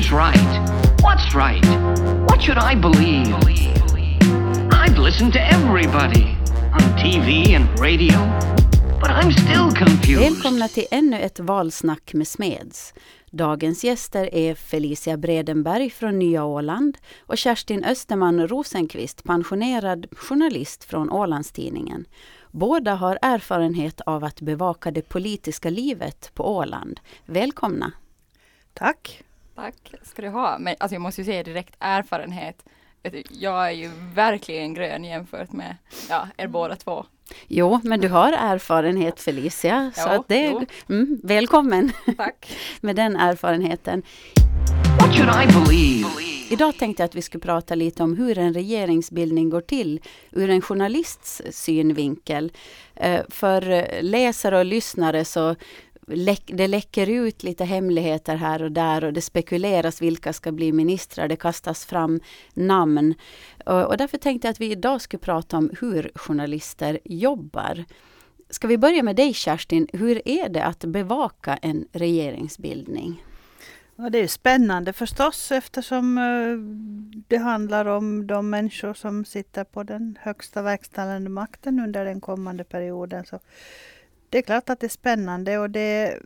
Who's right? What's right? What should I believe? I've listened to everybody on TV and radio, but I'm still confused. Välkomna till ännu ett valsnack med Smeds. Dagens gäster är Felicia Bredenberg från Nya Åland och Kerstin Österman Rosenqvist, pensionerad journalist från Ålandstidningen. Båda har erfarenhet av att bevaka det politiska livet på Åland. Välkomna! Tack! Tack ska du ha. Men alltså jag måste ju säga direkt erfarenhet. Jag är ju verkligen grön jämfört med ja, er båda två. Jo, men du har erfarenhet Felicia. Så Ja, att det, jo. mm, välkommen Tack. med den erfarenheten. What should I believe? Idag tänkte jag att vi skulle prata lite om hur en regeringsbildning går till ur en journalists synvinkel. Eh, För eh, läsare och lyssnare så läck, det läcker ut lite hemligheter här och där och det spekuleras vilka ska bli ministrar. Det kastas fram namn. Och och därför tänkte jag att vi idag skulle prata om hur journalister jobbar. Ska vi börja med dig Kerstin? Hur är det att bevaka en regeringsbildning? Ja, det är spännande förstås eftersom eh, det handlar om de människor som sitter på den högsta verkställande makten under den kommande perioden. Så det är klart att det är spännande och det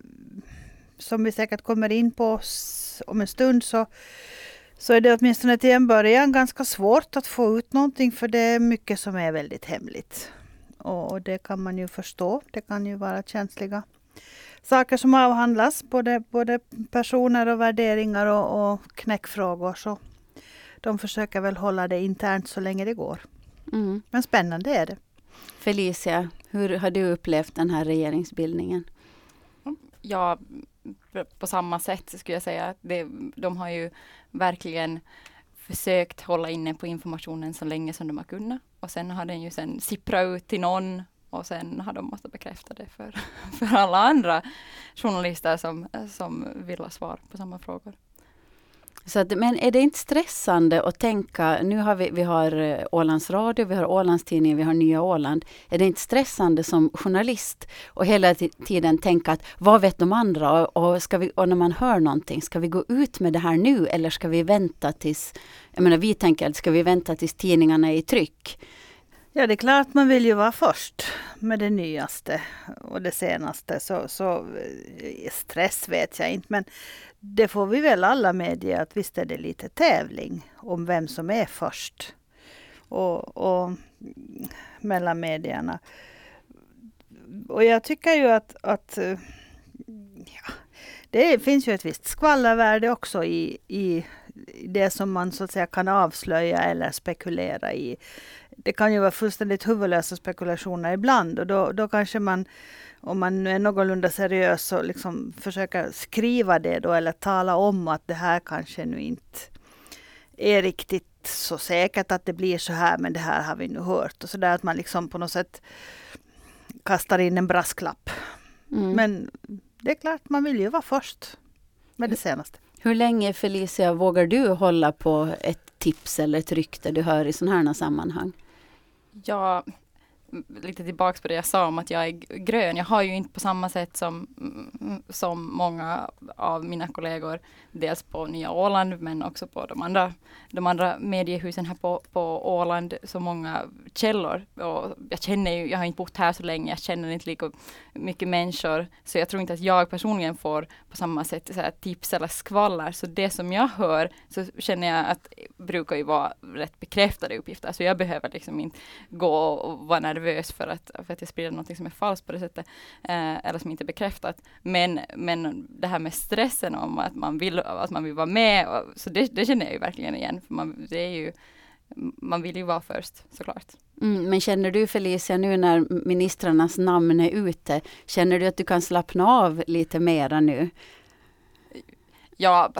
som vi säkert kommer in på om en stund så, så är det åtminstone till en början ganska svårt att få ut någonting för det är mycket som är väldigt hemligt. Och, och det kan man ju förstå. Det kan ju vara känsliga saker som avhandlas, både, både personer och värderingar och, och knäckfrågor. Så de försöker väl hålla det internt så länge det går. Mm. Men spännande är det. Felicia, hur har du upplevt den här regeringsbildningen? Ja, på samma sätt skulle jag säga. Det, de har ju verkligen försökt hålla inne på informationen så länge som de har kunnat. Och sen har den ju sen sipprat ut till någon och sen har de måste bekräfta det för, för alla andra journalister som, som vill ha svar på samma frågor. Så att, men är det inte stressande att tänka, nu har vi, vi har eh, Ålands Radio, vi har Ålandstidningen, vi har Nya Åland. Är det inte stressande som journalist och hela tiden tänka att vad vet de andra och, och, ska vi, och när man hör någonting, ska vi gå ut med det här nu eller ska vi vänta tills, jag menar vi tänker att ska vi vänta tills tidningarna är i tryck? Ja, det är klart man vill ju vara först med det nyaste och det senaste. Så, så eh, stress vet jag inte, men det får vi väl alla medge att visst är det lite tävling om vem som är först. Och, och mellan medierna. Och jag tycker ju att, att eh, ja, det finns ju ett visst skvallervärde också i, i det som man så att säga kan avslöja eller spekulera i. Det kan ju vara fullständigt huvudlösa spekulationer ibland och då, då kanske man, om man är någorlunda seriös, så liksom försöker skriva det då eller tala om att det här kanske nu inte är riktigt så säkert att det blir så här, men det här har vi nu hört. Och så där att man liksom på något sätt kastar in en brasklapp. Mm. Men det är klart, man vill ju vara först med det senaste. Hur länge Felicia vågar du hålla på ett tips eller ett rykte du hör i sådana här sammanhang? Ja, lite tillbaks på det jag sa om att jag är grön. Jag har ju inte på samma sätt som, mm, som många av mina kollegor, dels på Nya Åland men också på de andra, de andra mediehusen här på, på Åland, så många källor. Och jag känner ju, jag har inte bott här så länge, jag känner inte lika mycket människor, så jag tror inte att jag personligen får på samma sätt så här, tips eller skvaller. Så det som jag hör, så känner jag att brukar ju vara rätt bekräftade uppgifter. Så jag behöver liksom inte gå och vara nervös för att, för att jag sprider något som är falskt på det sättet. Eh, eller som inte är bekräftat. Men, men det här med stressen om att man vill, att man vill vara med, och, så det, det känner jag ju verkligen igen. För man, det är ju, man vill ju vara först såklart. Mm, men känner du Felicia nu när ministrarnas namn är ute, känner du att du kan slappna av lite mera nu? Ja,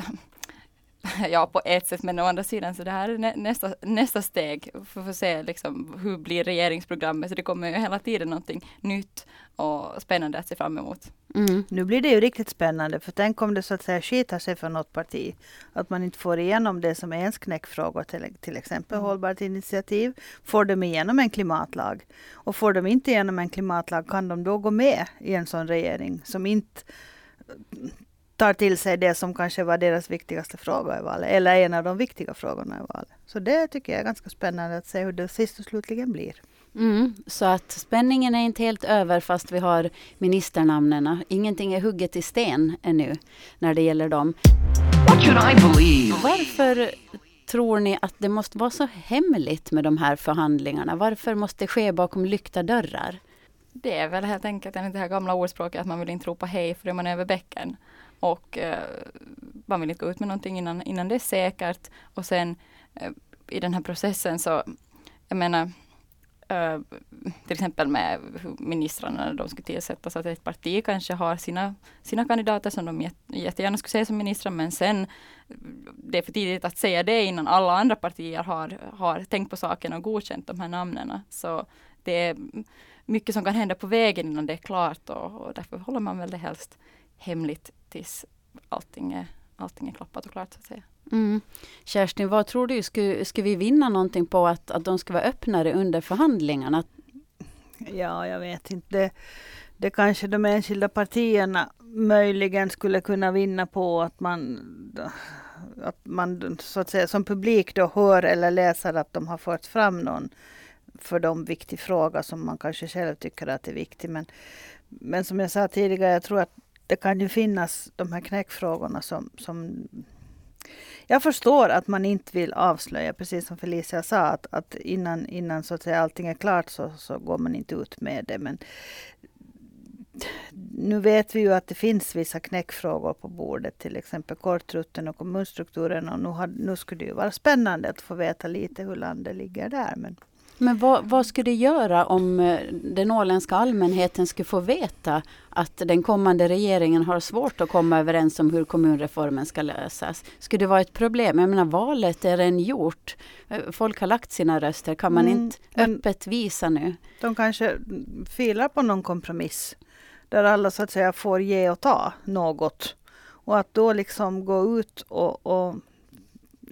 ja, på ett sätt, men å andra sidan så det här är nä, nästa, nästa steg för att få se liksom hur blir regeringsprogrammet. Så det kommer ju hela tiden någonting nytt och spännande att se fram emot. Mm. Nu blir det ju riktigt spännande, för tänk om det så att säga skiter sig för något parti. Att man inte får igenom det som är ens knäckfrågor, till, till exempel Mm. hållbart initiativ. Får de igenom en klimatlag? Och får de inte igenom en klimatlag, kan de då gå med i en sån regering som inte tar till sig det som kanske var deras viktigaste fråga i valet, eller en av de viktiga frågorna i valet. Så det tycker jag är ganska spännande att se hur det sist och slutligen blir. Mm, så att spänningen är inte helt över fast vi har ministernamnen. Ingenting är hugget i sten ännu när det gäller dem. What should I believe? Varför tror ni att det måste vara så hemligt med de här förhandlingarna? Varför måste det ske bakom lyckta dörrar? Det är väl helt enkelt enligt det här gamla ordspråket att man vill inte ropa hej för man är över bäcken. Och eh, man vill inte gå ut med någonting innan, innan det är säkert. Och sen eh, i den här processen så, jag menar, eh, till exempel med ministrarna när de skulle tillsättas, att ett parti kanske har sina, sina kandidater som de jättegärna skulle se som ministrar, men sen det är för tidigt att säga det innan alla andra partier har, har tänkt på saken och godkänt de här namnen. Så det är mycket som kan hända på vägen innan det är klart och, och därför håller man väl det helst hemligt tills allting är, allting är klappat och klart så att säga. Mm. Kerstin, vad tror du? Skulle, skulle vi vinna någonting på att, att de ska vara öppnare under förhandlingarna? Ja, jag vet inte. Det, det kanske de enskilda partierna möjligen skulle kunna vinna på att man, att man så att säga som publik då hör eller läser att de har fört fram någon för dem viktig fråga som man kanske själv tycker att är viktig. Men, men som jag sa tidigare, jag tror att det kan ju finnas de här knäckfrågorna som, som jag förstår att man inte vill avslöja, precis som Felicia sa, att, att innan, innan så att säga, allting är klart så, så går man inte ut med det. Men nu vet vi ju att det finns vissa knäckfrågor på bordet, till exempel kortrutten och kommunstrukturen. Och nu, har, nu skulle det ju vara spännande att få veta lite hur landet ligger där. Men men vad, vad skulle det göra om eh, den åländska allmänheten skulle få veta att den kommande regeringen har svårt att komma överens om hur kommunreformen ska lösas? Skulle det vara ett problem? Jag menar valet är redan gjort. Eh, folk har lagt sina röster. Kan man mm, inte öppet visa nu? De kanske filar på någon kompromiss där alla så att säga får ge och ta något. Och att då liksom gå ut och, och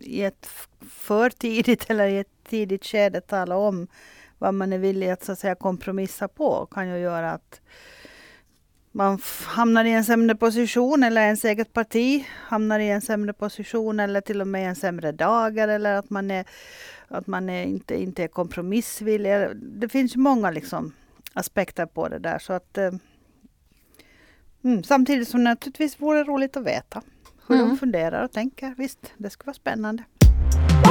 i ett för tidigt eller i ett tidigt skede tala om vad man är villig att, så att säga, kompromissa på kan ju göra att man hamnar i en sämre position eller ens eget parti hamnar i en sämre position eller till och med en sämre dagar eller att man, är, att man är inte, inte är kompromissvillig. Det finns många liksom aspekter på det där. Så att, eh, mm, samtidigt som det naturligtvis vore roligt att veta hur mm. de funderar och tänker. Visst, det skulle vara spännande.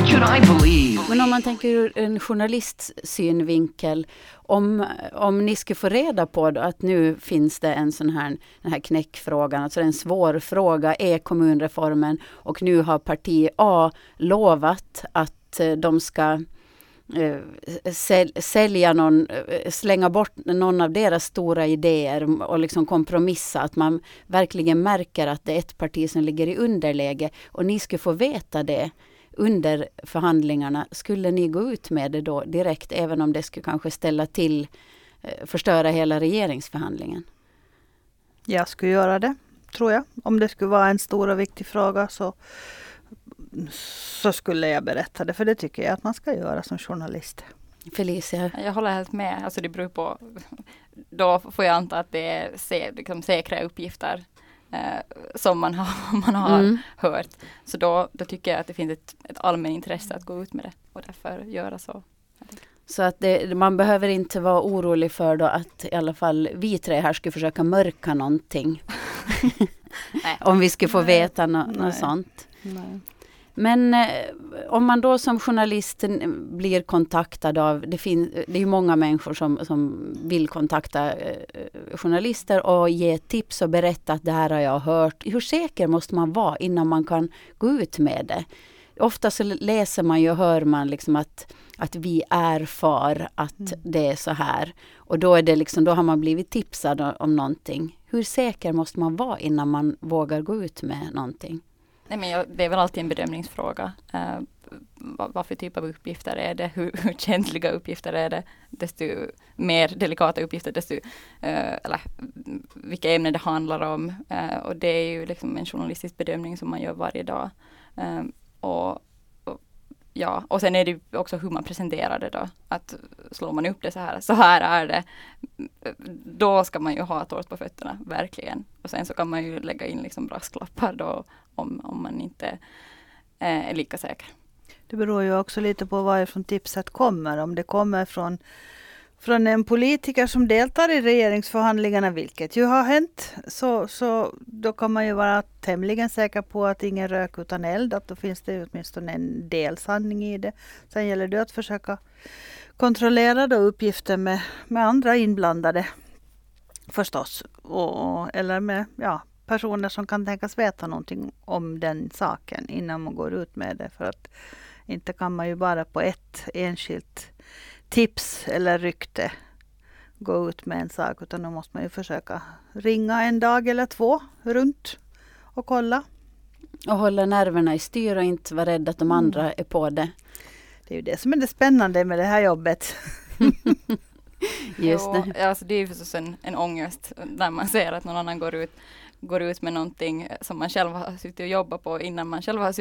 What could I believe? Men om man tänker ur en journalists synvinkel. Om, om ni skulle få reda på att nu finns det en sån här, den här knäckfrågan, alltså en svår fråga, är kommunreformen och nu har parti A lovat att eh, de ska eh, sälja någon, eh, slänga bort någon av deras stora idéer och liksom kompromissa. Att man verkligen märker att det är ett parti som ligger i underläge och ni skulle få veta det under förhandlingarna, skulle ni gå ut med det då direkt, även om det skulle kanske ställa till, eh, förstöra hela regeringsförhandlingen? Jag skulle göra det, tror jag. Om det skulle vara en stor och viktig fråga så, så skulle jag berätta det, för det tycker jag att man ska göra som journalist. Felicia? Jag håller helt med. Alltså det beror på. Då får jag anta att det är liksom säkra uppgifter eh, som man har, man har mm. hört. Så då, då tycker jag att det finns ett, ett allmänintresse att gå ut med det och därför göra så. Så att det, man behöver inte vara orolig för då att i alla fall vi tre här skulle försöka mörka någonting. Om vi skulle få veta no, något sånt. Nej. Men eh, om man då som journalist blir kontaktad av, det, finns, det är ju många människor som, som vill kontakta eh, journalister och ge tips och berätta att det här har jag hört. Hur säker måste man vara innan man kan gå ut med det? Ofta så läser man ju och hör man liksom att, att vi erfar att mm. det är så här. Och då, är det liksom, då har man blivit tipsad om någonting. Hur säker måste man vara innan man vågar gå ut med någonting? Nej, men jag, det är väl alltid en bedömningsfråga. Uh, vad, vad, för typ av uppgifter är det? Hur, hur, känsliga uppgifter är det? Desto mer delikata uppgifter, desto, uh, eller vilka ämnen det handlar om. Uh, och det är ju liksom en journalistisk bedömning som man gör varje dag. och, och, ja, och sen är det ju också hur man presenterar det då. Att slår man upp det så här, så här är det. Då ska man ju ha torrt på fötterna, verkligen. Och sen så kan man ju lägga in liksom brasklappar då om, om man inte eh, är lika säker. Det beror ju också lite på varifrån tipset kommer. Om det kommer från från en politiker som deltar i regeringsförhandlingarna, vilket ju har hänt, så, så då kan man ju vara tämligen säker på att ingen rök utan eld, att då finns det åtminstone en del sanning i det. Sen gäller det att försöka kontrollera då uppgifter med, med andra inblandade förstås, och, eller med ja, personer som kan tänkas veta någonting om den saken innan man går ut med det. För att inte kan man ju bara på ett enskilt tips eller rykte gå ut med en sak utan då måste man ju försöka ringa en dag eller två runt och kolla. Och hålla nerverna i styr och inte vara rädd att de mm. andra är på det. Det är ju det som är det spännande med det här jobbet. Just det. Ja, alltså det är ju förstås en, en ångest när man ser att någon annan går ut, går ut med någonting som man själv har suttit och jobbat på innan man själv har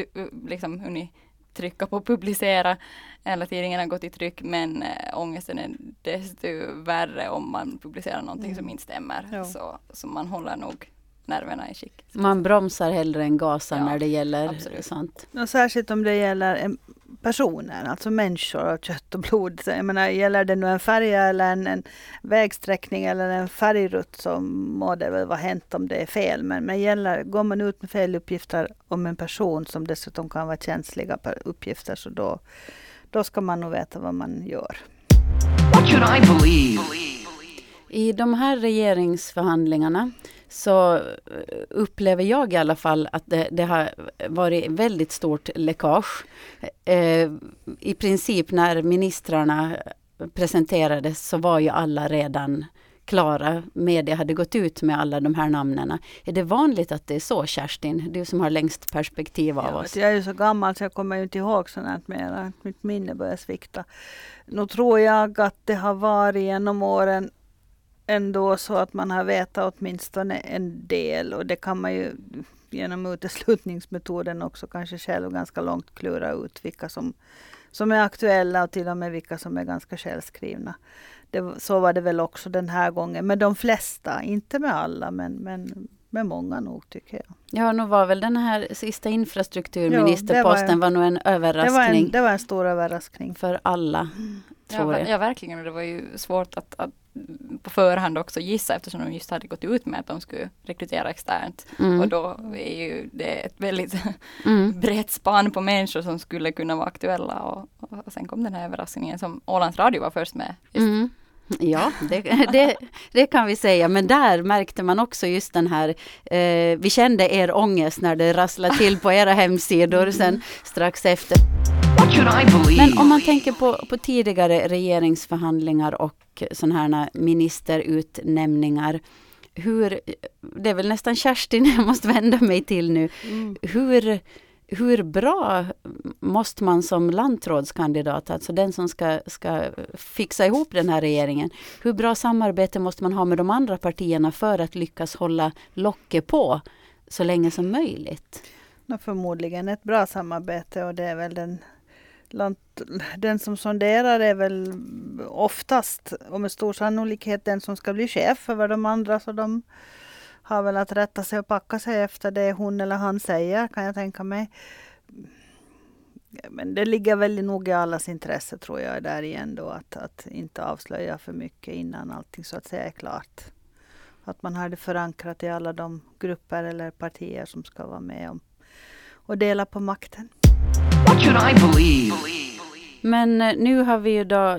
liksom hunnit trycka på publicera eller tidningen har gått i tryck men äh, ångesten är desto värre om man publicerar någonting mm. som inte stämmer. Ja. Så, så man håller nog nerverna i skick. Man bromsar hellre än gasar ja, när det gäller absolut. sånt. Och särskilt om det gäller en personer, alltså människor av kött och blod. Så jag menar, gäller det nu en färja eller en, en vägsträckning eller en färgrutt så må det väl vara hänt om det är fel. Men, men gäller, går man ut med fel uppgifter om en person som dessutom kan vara känsliga uppgifter så då, då ska man nog veta vad man gör. What should I believe? I de här regeringsförhandlingarna så eh, upplever jag i alla fall att det, det har varit väldigt stort läckage. Eh, I princip när ministrarna presenterades så var ju alla redan klara. Media hade gått ut med alla de här namnen. Är det vanligt att det är så Kerstin? Du som har längst perspektiv av oss. Jag är ju så gammal så jag kommer inte ihåg sånt mer. Mitt minne börjar svikta. Nu tror jag att det har varit genom åren ändå så att man har vetat åtminstone en del och det kan man ju genom uteslutningsmetoden också kanske själv ganska långt klura ut vilka som, som är aktuella och till och med vilka som är ganska självskrivna. Det, så var det väl också den här gången med de flesta, inte med alla men, men med många nog tycker jag. Ja, nu var väl den här sista infrastrukturministerposten jo, var, var nog en överraskning. Det var en, det var en stor överraskning. För alla. Mm. Tror ja, jag. ja, verkligen. Det var ju svårt att, att på förhand också gissa eftersom de just hade gått ut med att de skulle rekrytera externt. Mm. Och då är ju det ett väldigt mm. brett spann på människor som skulle kunna vara aktuella. Och, och sen kom den här överraskningen som Ålands Radio var först med. Mm. Ja, det, det, det, kan vi säga. Men där märkte man också just den här, eh, vi kände er ångest när det rasslade till på era hemsidor mm. sen strax efter. Men om man tänker på, på tidigare regeringsförhandlingar och sådana här ministerutnämningar. Hur, det är väl nästan Kerstin jag måste vända mig till nu. Mm. Hur, hur bra måste man som lantrådskandidat, alltså den som ska, ska fixa ihop den här regeringen, hur bra samarbete måste man ha med de andra partierna för att lyckas hålla locket på så länge som möjligt? Förmodligen ett bra samarbete och det är väl den den som sonderar är väl oftast och med stor sannolikhet den som ska bli chef över de andra. Så de har väl att rätta sig och packa sig efter det hon eller han säger kan jag tänka mig. Men det ligger väl nog i allas intresse tror jag där igen då att, att inte avslöja för mycket innan allting så att säga är klart. Att man har det förankrat i alla de grupper eller partier som ska vara med om och dela på makten. What should I believe? Men eh, nu har vi ju då eh,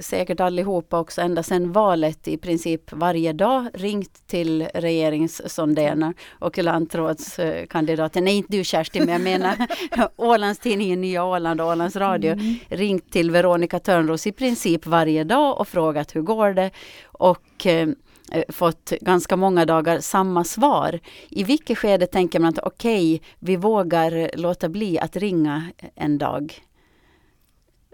säkert allihopa också ända sedan valet i princip varje dag ringt till regeringssonderna och lantrådskandidaten. Nej, inte du Kerstin, men jag menar Ålandstidningen Nya Åland och Ålands Radio mm. ringt till Veronica Törnros i princip varje dag och frågat hur går det? Och eh, fått ganska många dagar samma svar. I vilket skede tänker man att okej, okay, vi vågar låta bli att ringa en dag?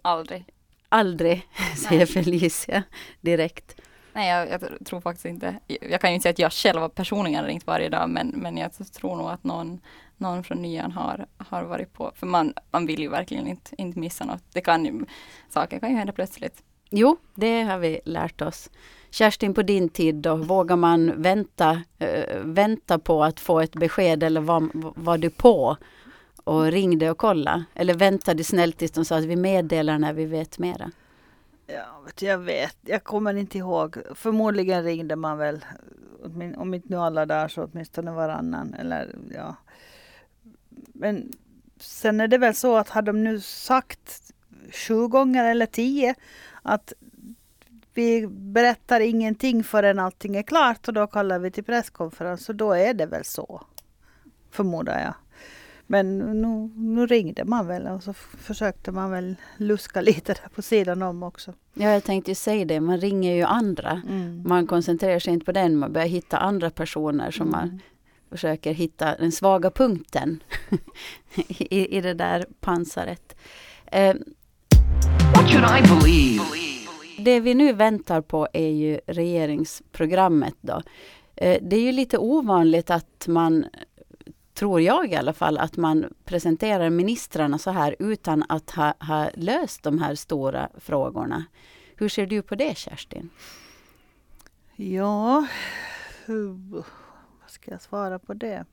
Aldrig. Aldrig, säger Felicia direkt. Nej, jag, jag, tror faktiskt inte. Jag kan ju inte säga att jag själv har personligen ringt varje dag, men, men jag tror nog att någon, någon från nian har, har varit på. För man, man vill ju verkligen inte, inte missa något. Det kan ju, saker kan ju hända plötsligt. Jo, det har vi lärt oss. Kerstin, på din tid då, vågar man vänta, äh, vänta på att få ett besked eller var, var du på och ringde och kolla? Eller väntade snällt tills de sa att vi meddelar när vi vet mera? Ja, jag vet, jag kommer inte ihåg. Förmodligen ringde man väl, om inte nu alla dagar så åtminstone varannan. Eller, ja. Men sen är det väl så att har de nu sagt sju gånger eller tio att vi berättar ingenting förrän allting är klart och då kallar vi till presskonferens och då är det väl så. Förmodar jag. Men nu, nu, ringde man väl och så försökte man väl luska lite där på sidan om också. Ja, jag tänkte ju säga det. Man ringer ju andra. Mm. Man koncentrerar sig inte på den. Man börjar hitta andra personer som mm. man försöker hitta den svaga punkten i, i det där pansaret. Eh, What should I believe? Det vi nu väntar på är ju regeringsprogrammet då. Eh, det är ju lite ovanligt att man tror jag i alla fall, att man presenterar ministrarna så här utan att ha, ha löst de här stora frågorna. Hur ser du på det Kerstin? Ja, vad ska jag svara på det?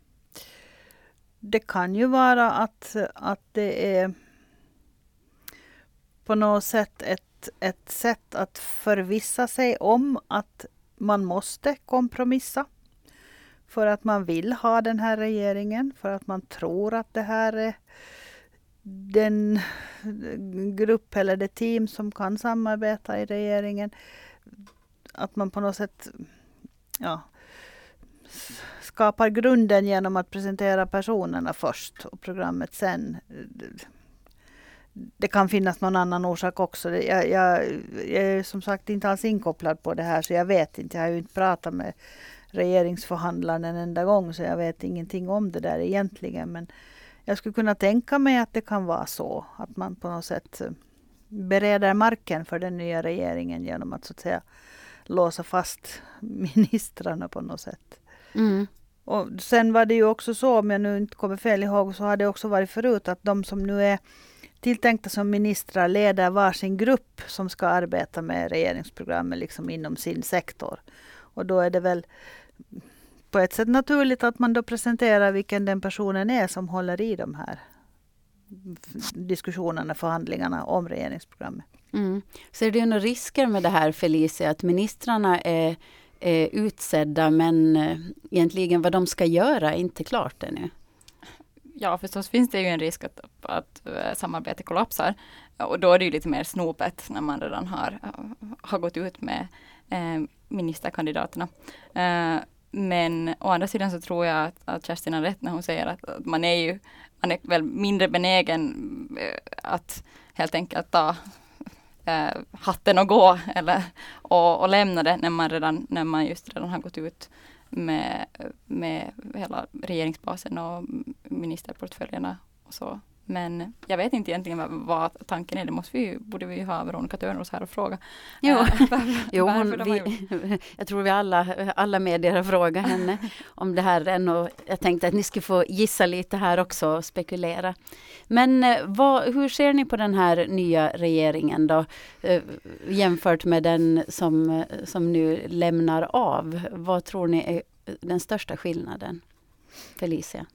Det kan ju vara att, att det är på något sätt ett, ett sätt att förvissa sig om att man måste kompromissa för att man vill ha den här regeringen, för att man tror att det här är den grupp eller det team som kan samarbeta i regeringen. Att man på något sätt ja, skapar grunden genom att presentera personerna först och programmet sen. Det kan finnas någon annan orsak också. Jag, jag, jag är som sagt inte alls inkopplad på det här så jag vet inte. Jag har ju inte pratat med regeringsförhandlaren en enda gång så jag vet ingenting om det där egentligen. Men jag skulle kunna tänka mig att det kan vara så att man på något sätt eh, bereder marken för den nya regeringen genom att så att säga låsa fast ministrarna på något sätt. Mm. Och sen var det ju också så, om jag nu inte kommer fel ihåg, så har det också varit förut att de som nu är tilltänkta som ministrar leder varsin grupp som ska arbeta med regeringsprogrammet liksom inom sin sektor. Och då är det väl på ett sätt naturligt att man då presenterar vilken den personen är som håller i de här diskussionerna, förhandlingarna om regeringsprogrammet. Mm. Ser du några risker med det här Felicia, att ministrarna är, är utsedda men eh, egentligen vad de ska göra är inte klart ännu? Ja, förstås finns det ju en risk att, att eh, uh, samarbetet kollapsar. Och då är det ju lite mer snopet när man redan har, har gått ut med eh, ministerkandidaterna. Eh, men å andra sidan så tror jag att, att Kerstin har rätt när hon säger att, att man är ju man är väl mindre benägen eh, att helt enkelt ta eh, hatten och gå eller och, och lämna det när man redan när man just redan har gått ut med, med hela regeringsbasen och ministerportföljerna och så. Men jag vet inte egentligen vad, tanken är. Det måste vi, borde vi ha Veronica Törnros här och fråga. Jo, äh, jo hon, vi, jag tror vi alla, alla medier har frågat henne om det här Och jag tänkte att ni skulle få gissa lite här också och spekulera. Men eh, vad, hur ser ni på den här nya regeringen då? Eh, jämfört med den som, som nu lämnar av. Vad tror ni är den största skillnaden? Felicia?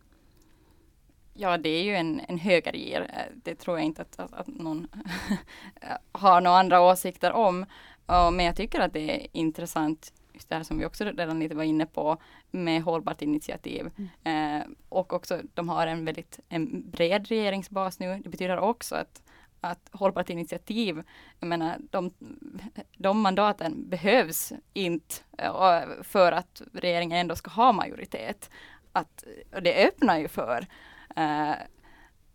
Ja, det är ju en, en högergir. Eh, det tror jag inte att, att, att någon har några andra åsikter om. Men jag tycker att det är intressant, just det här som vi också redan lite var inne på, med hållbart initiativ. Mm. Eh, och också, de har en väldigt en bred regeringsbas nu. Det betyder också att att hållbart initiativ, jag menar de, de mandaten behövs inte eh, för att regeringen ändå ska ha majoritet. Att, det öppnar ju för Uh,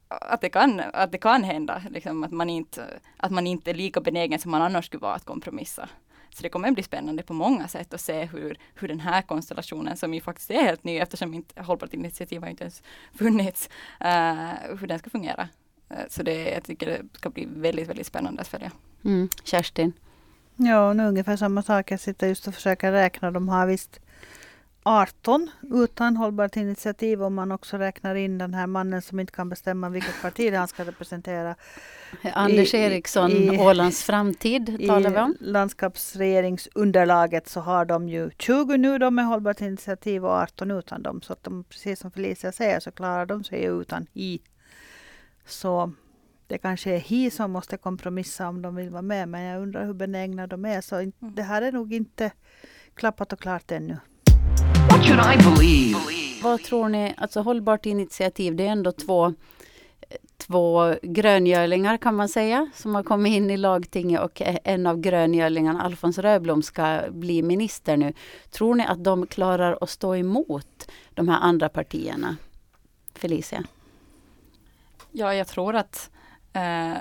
att det kan, att det kan hända, liksom, att, man inte, att man inte är lika benägen som man annars skulle vara att kompromissa. Så det kommer att bli spännande på många sätt att se hur, hur den här konstellationen, som ju faktiskt är helt ny eftersom inte hållbart initiativ har inte ens funnits, uh, hur den ska fungera. Uh, så det, jag tycker det ska bli väldigt, väldigt spännande att följa. Mm. Kerstin? Ja, nu ungefär samma sak. Jag sitter just och försöker räkna. De har visst 18 utan hållbart initiativ om man också räknar in den här mannen som inte kan bestämma vilket parti han ska representera. Anders Eriksson, i, Ålands framtid talar vi om. I landskapsregeringsunderlaget så har de ju 20 nu då med hållbart initiativ och 18 utan dem. Så att de, precis som Felicia säger så klarar de sig utan i. Så det kanske är HI som måste kompromissa om de vill vara med. Men jag undrar hur benägna de är. Så mm. det här är nog inte klappat och klart ännu. What should I believe? Vad tror ni, alltså hållbart initiativ, det är ändå två två gröngölingar kan man säga, som har kommit in i lagtinget och en av gröngölingarna, Alfons Röblom, ska bli minister nu. Tror ni att de klarar att stå emot de här andra partierna? Felicia? Ja, jag tror att, eh,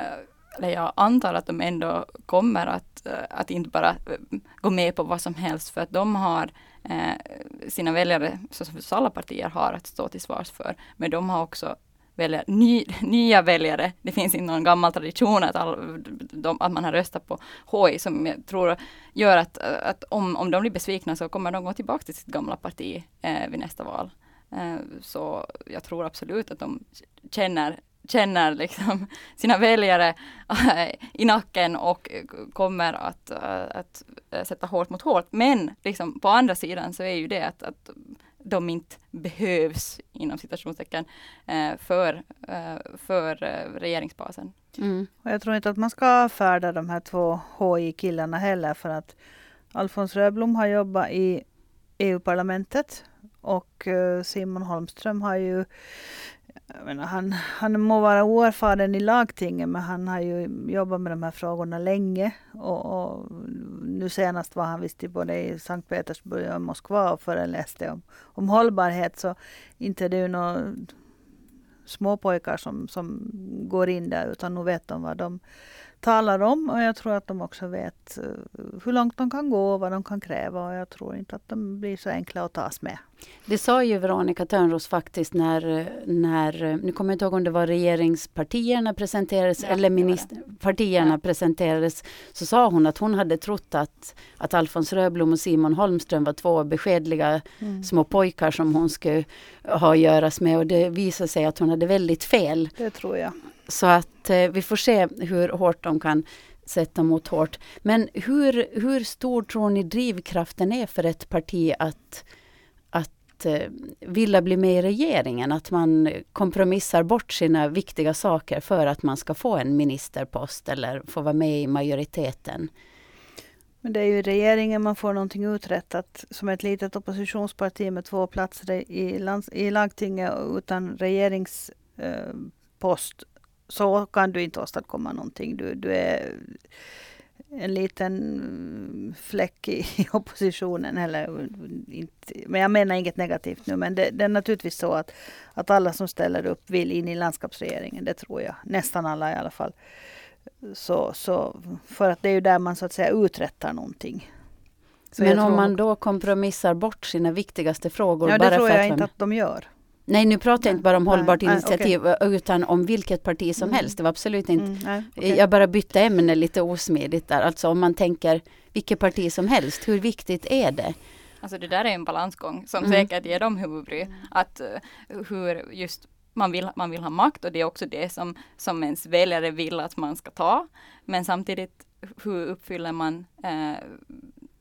eller jag antar att de ändå kommer att, eh, att inte bara eh, gå med på vad som helst, för att de har eh, Eh, sina väljare, som alla partier har, att stå till svars för. Men de har också välja ny, nya väljare. Det finns inte någon gammal tradition att, all, de, att man har röstat på HI som jag tror gör att, att om, om de blir besvikna så kommer de gå tillbaka till sitt gamla parti eh, vid nästa val. Eh, så jag tror absolut att de känner känner liksom sina väljare äh, i nacken och kommer att, äh, att sätta hårt mot hårt. Men liksom på andra sidan så är ju det att, att de inte behövs inom citationstecken för, för regeringsbasen. Mm. Och jag tror inte att man ska avfärda de här två HI-killarna heller för att Alfons Röblom har jobbat i EU-parlamentet och Simon Holmström har ju menar, han, han må vara oerfaren i lagtinget men han har ju jobbat med de här frågorna länge. Och, och nu senast var han visst både i Sankt Petersburg och Moskva och föreläste om, om hållbarhet. Så inte är det ju några småpojkar som, som går in där utan nu vet de vad de talar om och jag tror att de också vet eh, hur långt de kan gå och vad de kan kräva och jag tror inte att de blir så enkla att tas med. Det sa ju Veronica Törnros faktiskt när, när, nu kommer jag inte ihåg om det var regeringspartierna presenterades ja, eller minister, partierna ja. presenterades, så sa hon att hon hade trott att, att Alfons Röblom och Simon Holmström var två beskedliga mm. små pojkar som hon skulle ha att göras med och det visade sig att hon hade väldigt fel. Det tror jag. Så att eh, vi får se hur hårt de kan sätta mot hårt. Men hur, hur stor tror ni drivkraften är för ett parti att, att eh, vilja bli med i regeringen? Att man kompromissar bort sina viktiga saker för att man ska få en ministerpost eller få vara med i majoriteten? Men det är ju regeringen man får någonting uträttat. Som ett litet oppositionsparti med två platser i, lands, i lagtinget utan regeringspost eh, så kan du inte åstadkomma någonting. Du, du är en liten fläck i, i oppositionen. Eller, inte, men jag menar inget negativt nu. Men det, det, är naturligtvis så att, att alla som ställer upp vill in i landskapsregeringen. Det tror jag. Nästan alla i alla fall. Så, så, för att det är ju där man så att säga uträttar någonting. Så men om man då kompromissar bort sina viktigaste frågor? Ja, det bara tror jag inte att de gör. Nej, nu pratar jag inte bara om nej, hållbart nej, initiativ okay. utan om vilket parti som mm. helst. Det var absolut inte... Mm, nej, okay. Jag bara bytte ämne lite osmidigt där. Alltså om man tänker vilket parti som helst, hur viktigt är det? Alltså det där är en balansgång som mm. säkert ger dem huvudbry. Att uh, hur just man vill, man vill ha makt och det är också det som, som ens väljare vill att man ska ta. Men samtidigt, hur uppfyller man uh,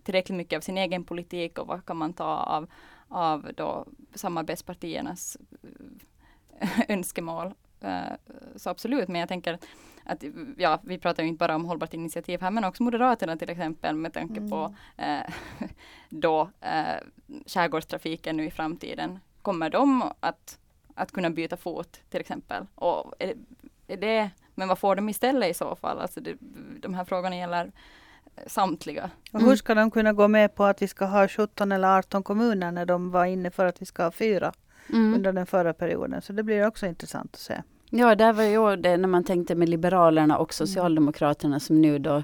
tillräckligt mycket av sin egen politik och vad kan man ta av av då samarbetspartiernas eh, önskemål. Eh, så absolut, men jag tänker att ja, vi pratar ju inte bara om hållbart initiativ här, men också Moderaterna till exempel med tanke mm. på eh, då eh, skärgårdstrafiken nu i framtiden. Kommer de att, att kunna byta fot till exempel? Och är, är det, men vad får de istället i så fall? Alltså det, de här frågorna gäller samtliga. Och hur ska de kunna gå med på att vi ska ha 17 eller 18 kommuner när de var inne för att vi ska ha fyra mm. under den förra perioden. Så det blir också intressant att se. Ja, där var ju det när man tänkte med Liberalerna och mm. Socialdemokraterna som nu då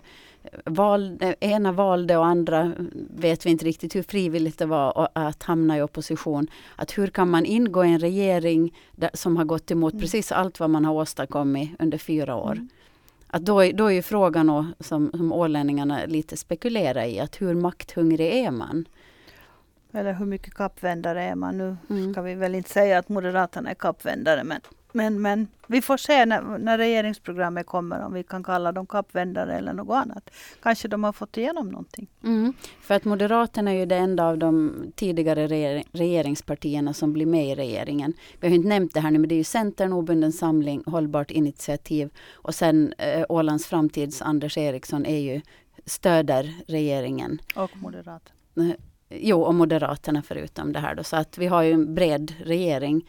valde, ena valde och andra vet vi inte riktigt hur frivilligt det var att hamna i opposition. Att hur kan man ingå i en regering där, som har gått emot mm. precis allt vad man har åstadkommit under fyra år. Mm. Att då, är- då är ju frågan och, som, som ålänningarna lite spekulerar i, att hur makthungrig är man? Eller hur mycket kappvändare är man? Nu Mm. ska vi väl inte säga att Moderaterna är kappvändare men, men, men vi får se när, när regeringsprogrammet kommer om vi kan kalla dem kappvändare eller något annat. Kanske de har fått igenom någonting. Mm. För att Moderaterna är ju det enda av de tidigare regering, regeringspartierna som blir med i regeringen. Vi har inte nämnt det här nu, men det är ju Centern, Obunden Samling, Hållbart Initiativ och sen eh, Ålands Framtids Anders Eriksson är ju stöder regeringen. Och Moderaterna. Jo, och Moderaterna förutom det här då. Så att vi har ju en bred regering.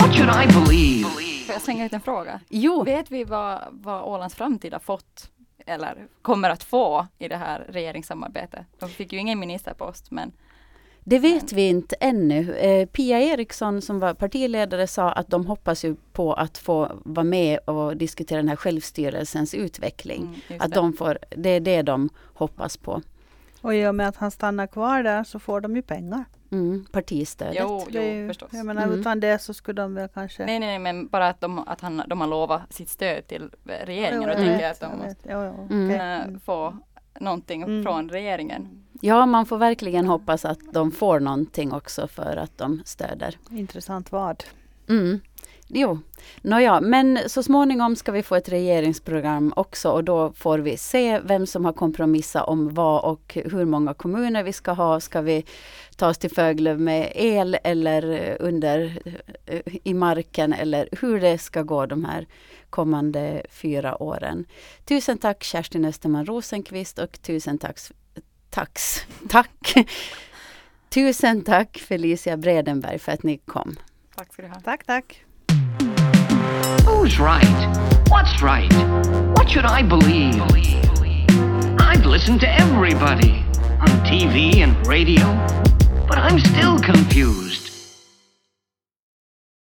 What should I believe? Får jag slänga ut en fråga? Jo, Vet vi vad, vad Ålands framtid har fått eller kommer att få i det här regeringssamarbetet? De fick ju ingen ministerpost men Det vet vi inte ännu. Eh, Pia Eriksson som var partiledare sa att de hoppas ju på att få vara med och diskutera den här självstyrelsens utveckling. mm, Att de får, det är det de hoppas på. Och i och med att han stannar kvar där så får de ju pengar. Mm, partistödet. Jo, jo ju- förstås. Jag menar Mm. utan det så skulle de väl kanske... Nej, nej, nej, men bara att de, att han, de har lovat sitt stöd till regeringen. Jo, och tänker vet, att de måste. Jo, jo, Mm. okej. kunna Mm. få någonting Mm. från regeringen. Ja, man får verkligen hoppas att de får någonting också för att de stöder. Intressant vad. Mm. Jo, nåja, men så småningom ska vi få ett regeringsprogram också och då får vi se vem som har kompromissat om vad och hur många kommuner vi ska ha. Ska vi ta oss till Föglöv med el eller under eh, i marken eller hur det ska gå de här kommande fyra åren. Tusen tack Kerstin Österman Rosenqvist och tusen tack, tax, tack Tusen tack Felicia Bredenberg för att ni kom. Tack ska du ha. Tack, tack. Who's right? What's right? What should I believe? I've listened to everybody on TV and radio, but I'm still confused.